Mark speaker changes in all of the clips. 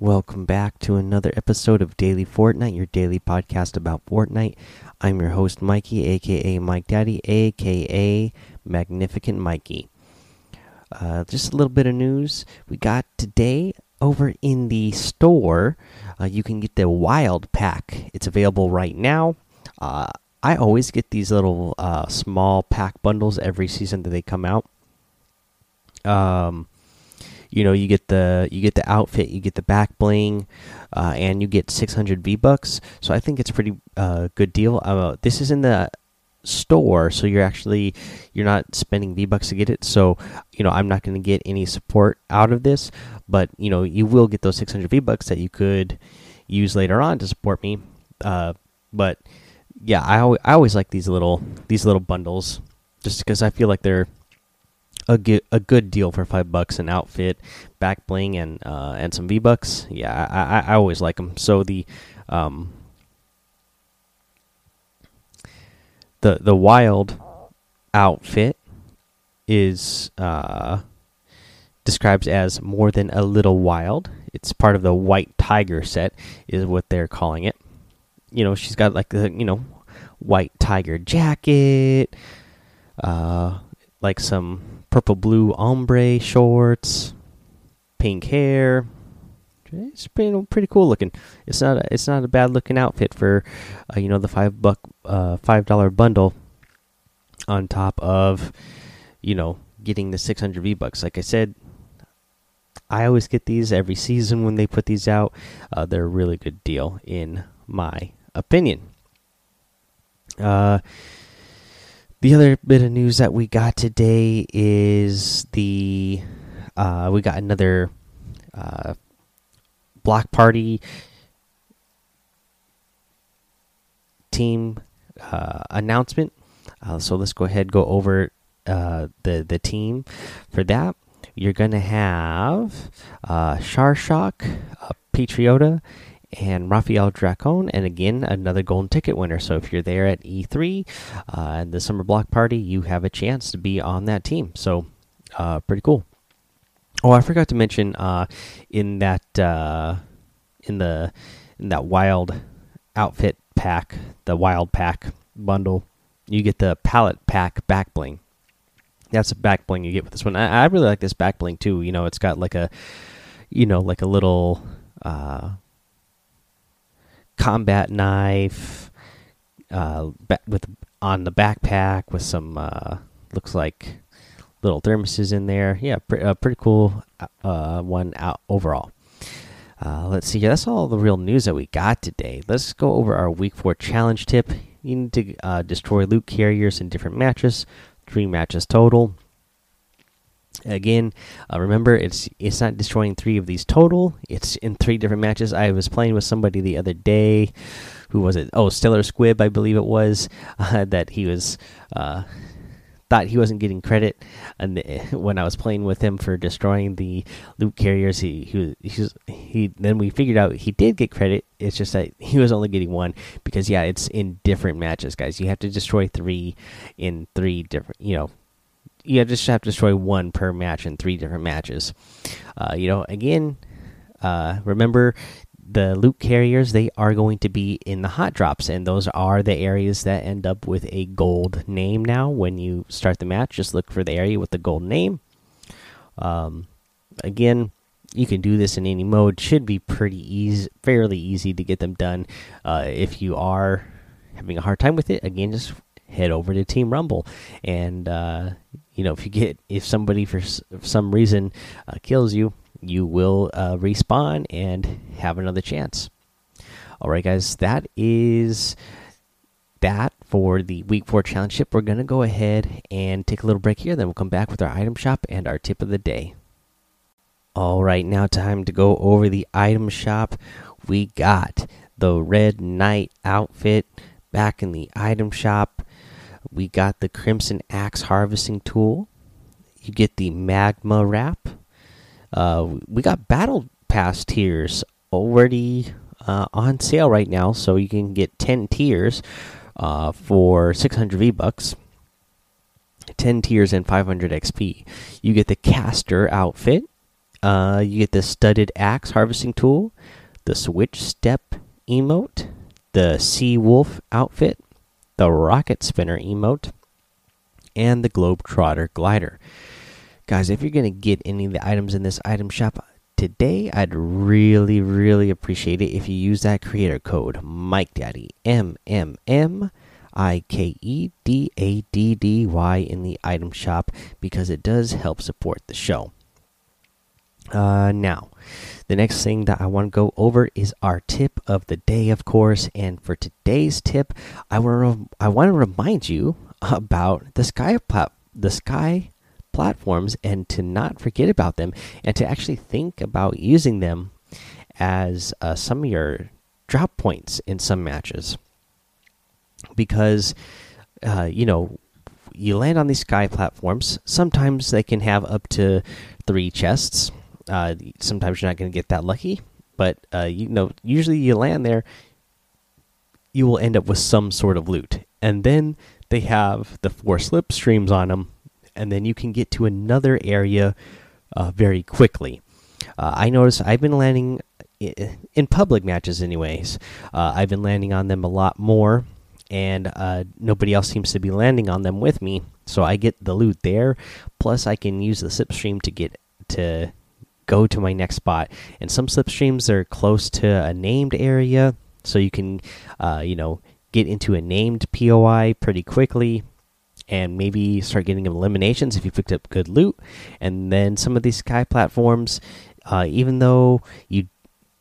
Speaker 1: welcome back to another episode of Daily Fortnite, your daily podcast about Fortnite. I'm your host, Mikey, aka Mike Daddy, aka Magnificent Mikey. Uh, just a little bit of news we got today over in the store. Uh, you can get the Wild Pack, it's available right now. Uh, I always get these little uh, small pack bundles every season that they come out. Um, you know you get the you get the outfit you get the back bling uh, and you get 600 v bucks. So i think it's a pretty uh, good deal. Uh, this is in the store so you're actually you're not spending v bucks to get it. So you know i'm not going to get any support out of this but you know you will get those 600 v bucks that you could use later on to support me. Uh, but yeah I, I always like these little these little bundles just because i feel like they're a good a good deal for five bucks an outfit, back bling, and uh, and some V bucks. Yeah, I, I, I always like them. So the um the the wild outfit is uh describes as more than a little wild. It's part of the white tiger set, is what they're calling it. You know, she's got like the you know white tiger jacket, uh, like some purple blue ombre shorts, pink hair. It's pretty pretty cool looking. It's not a, it's not a bad looking outfit for uh, you know the five buck uh, five dollar bundle on top of you know getting the 600 V bucks. Like I said, I always get these every season when they put these out. Uh, they're a really good deal in my opinion. Uh, the other bit of news that we got today is the uh, we got another uh, block party team uh, announcement. Uh, so let's go ahead go over uh, the the team for that. You're gonna have uh, Sharshock, Patriota, and Rafael Dracon, and again another golden ticket winner. So if you're there at E3 uh, and the summer block party, you have a chance to be on that team. So uh, pretty cool. Oh, I forgot to mention uh, in that uh, in the in that wild outfit pack, the wild pack bundle, you get the palette pack back bling. That's a back bling you get with this one. I, I really like this back bling too. You know, it's got like a you know like a little uh, combat knife uh, with on the backpack with some uh, looks like little thermoses in there. Yeah, pre uh, pretty cool uh, one out overall. Uh, let's see. That's all the real news that we got today. Let's go over our week four challenge tip. You need to uh, destroy loot carriers in different matches, three matches total. Again, uh, remember it's it's not destroying three of these total. It's in three different matches. I was playing with somebody the other day. Who was it? Oh, Stellar Squib, I believe it was. Uh, that he was uh, thought he wasn't getting credit, and when I was playing with him for destroying the loot carriers, he he he, he then we figured out he did get credit. It's just that he was only getting one because yeah, it's in different matches, guys. You have to destroy three in three different, you know, you just have to destroy one per match in three different matches. Uh, you know, again, uh, remember the loot carriers they are going to be in the hot drops and those are the areas that end up with a gold name now. When you start the match just look for the area with the gold name. Um, again you can do this in any mode. Should be pretty easy fairly easy to get them done. Uh, if you are having a hard time with it again just head over to team rumble. And uh, you know if you get if somebody for some reason uh, kills you you will uh, respawn and have another chance. All right guys that is that for the week four challenge ship. We're gonna go ahead and take a little break here then we'll come back with our item shop and our tip of the day. All right now time to go over the item shop. We got the red knight outfit back in the item shop we got the Crimson Axe harvesting tool. You get the Magma Wrap. Uh, we got Battle Pass tiers already uh, on sale right now, so you can get 10 tiers uh, for 600 V bucks. 10 tiers and 500 XP. You get the caster outfit. Uh, you get the studded axe harvesting tool, the Switch Step emote, the Sea Wolf outfit, the Rocket Spinner emote, and the Globetrotter glider. Guys, if you're going to get any of the items in this item shop today, I'd really, really appreciate it if you use that creator code Mike Daddy M M M I K E D A D D Y in the item shop because it does help support the show. Uh, now, the next thing that I want to go over is our tip of the day, of course. And for today's tip, I want to I want to remind you about the sky plat the sky platforms and to not forget about them and to actually think about using them as uh, some of your drop points in some matches because uh, you know you land on these sky platforms sometimes they can have up to three chests uh, sometimes you're not going to get that lucky but uh, you know usually you land there you will end up with some sort of loot and then they have the four slipstreams on them and then you can get to another area uh, very quickly uh, i notice i've been landing in public matches anyways uh, i've been landing on them a lot more and uh, nobody else seems to be landing on them with me. So I get the loot there. Plus, I can use the slipstream to get to go to my next spot. And some slipstreams are close to a named area, so you can, uh, you know, get into a named POI pretty quickly. And maybe start getting eliminations if you picked up good loot. And then some of these sky platforms, uh, even though you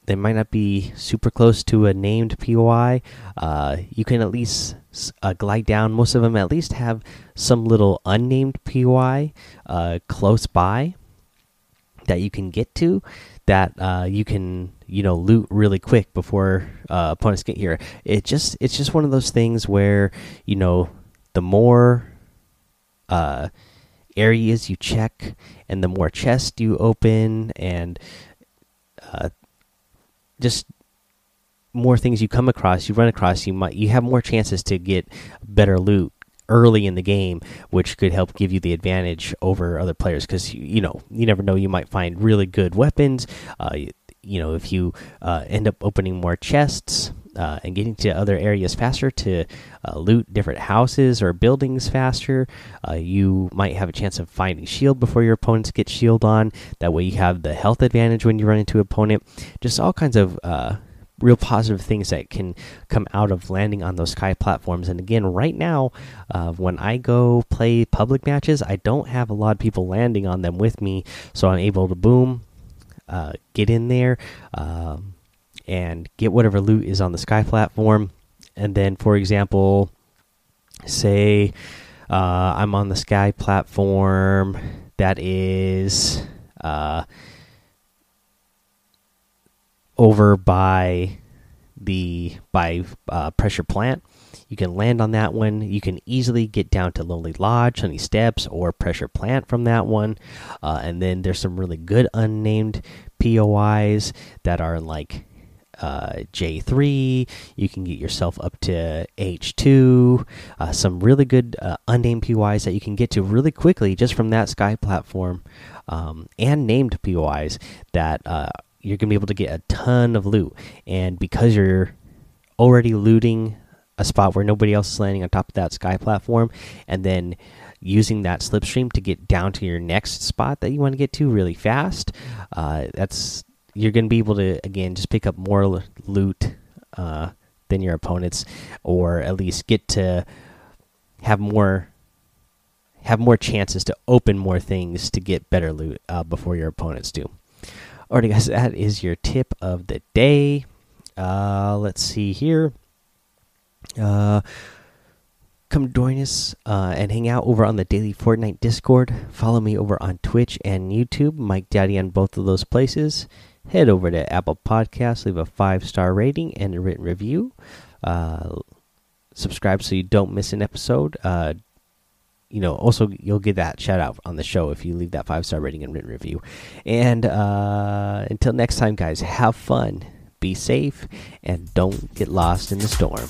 Speaker 1: they might not be super close to a named POI. Uh, you can at least uh, glide down. Most of them at least have some little unnamed POI uh, close by that you can get to. That uh, you can you know loot really quick before uh, opponents get here. It just it's just one of those things where you know the more uh, areas you check and the more chests you open and uh, just more things you come across, you run across, you might you have more chances to get better loot early in the game, which could help give you the advantage over other players. Because you, know you never know, you might find really good weapons. Uh, you, you know if you uh, end up opening more chests. Uh, and getting to other areas faster to uh, loot different houses or buildings faster. Uh, you might have a chance of finding shield before your opponents get shield on. That way, you have the health advantage when you run into an opponent. Just all kinds of uh, real positive things that can come out of landing on those sky platforms. And again, right now, uh, when I go play public matches, I don't have a lot of people landing on them with me, so I'm able to boom, uh, get in there. Um, and get whatever loot is on the sky platform. And then, for example, say uh, I'm on the sky platform that is uh, over by the by uh, pressure plant. You can land on that one. You can easily get down to Lonely Lodge, Sunny Steps, or Pressure Plant from that one. Uh, and then there's some really good unnamed POIs that are like uh, J3. You can get yourself up to H2. Uh, some really good uh, unnamed POIs that you can get to really quickly just from that Sky platform, um, and named POIs that uh, you're gonna be able to get a ton of loot. And because you're already looting a spot where nobody else is landing on top of that Sky platform, and then using that slipstream to get down to your next spot that you want to get to really fast. Uh, that's you're going to be able to again just pick up more loot uh, than your opponents, or at least get to have more have more chances to open more things to get better loot uh, before your opponents do. Alrighty, guys, that is your tip of the day. Uh, let's see here. Uh, come join us uh, and hang out over on the daily Fortnite Discord. Follow me over on Twitch and YouTube, Mike Daddy on both of those places head over to Apple Podcasts, leave a five star rating and a written review. Uh, subscribe so you don't miss an episode. Uh, you know, also you'll get that shout out on the show if you leave that five star rating and written review. And uh, until next time, guys, have fun, be safe, and don't get lost in the storm.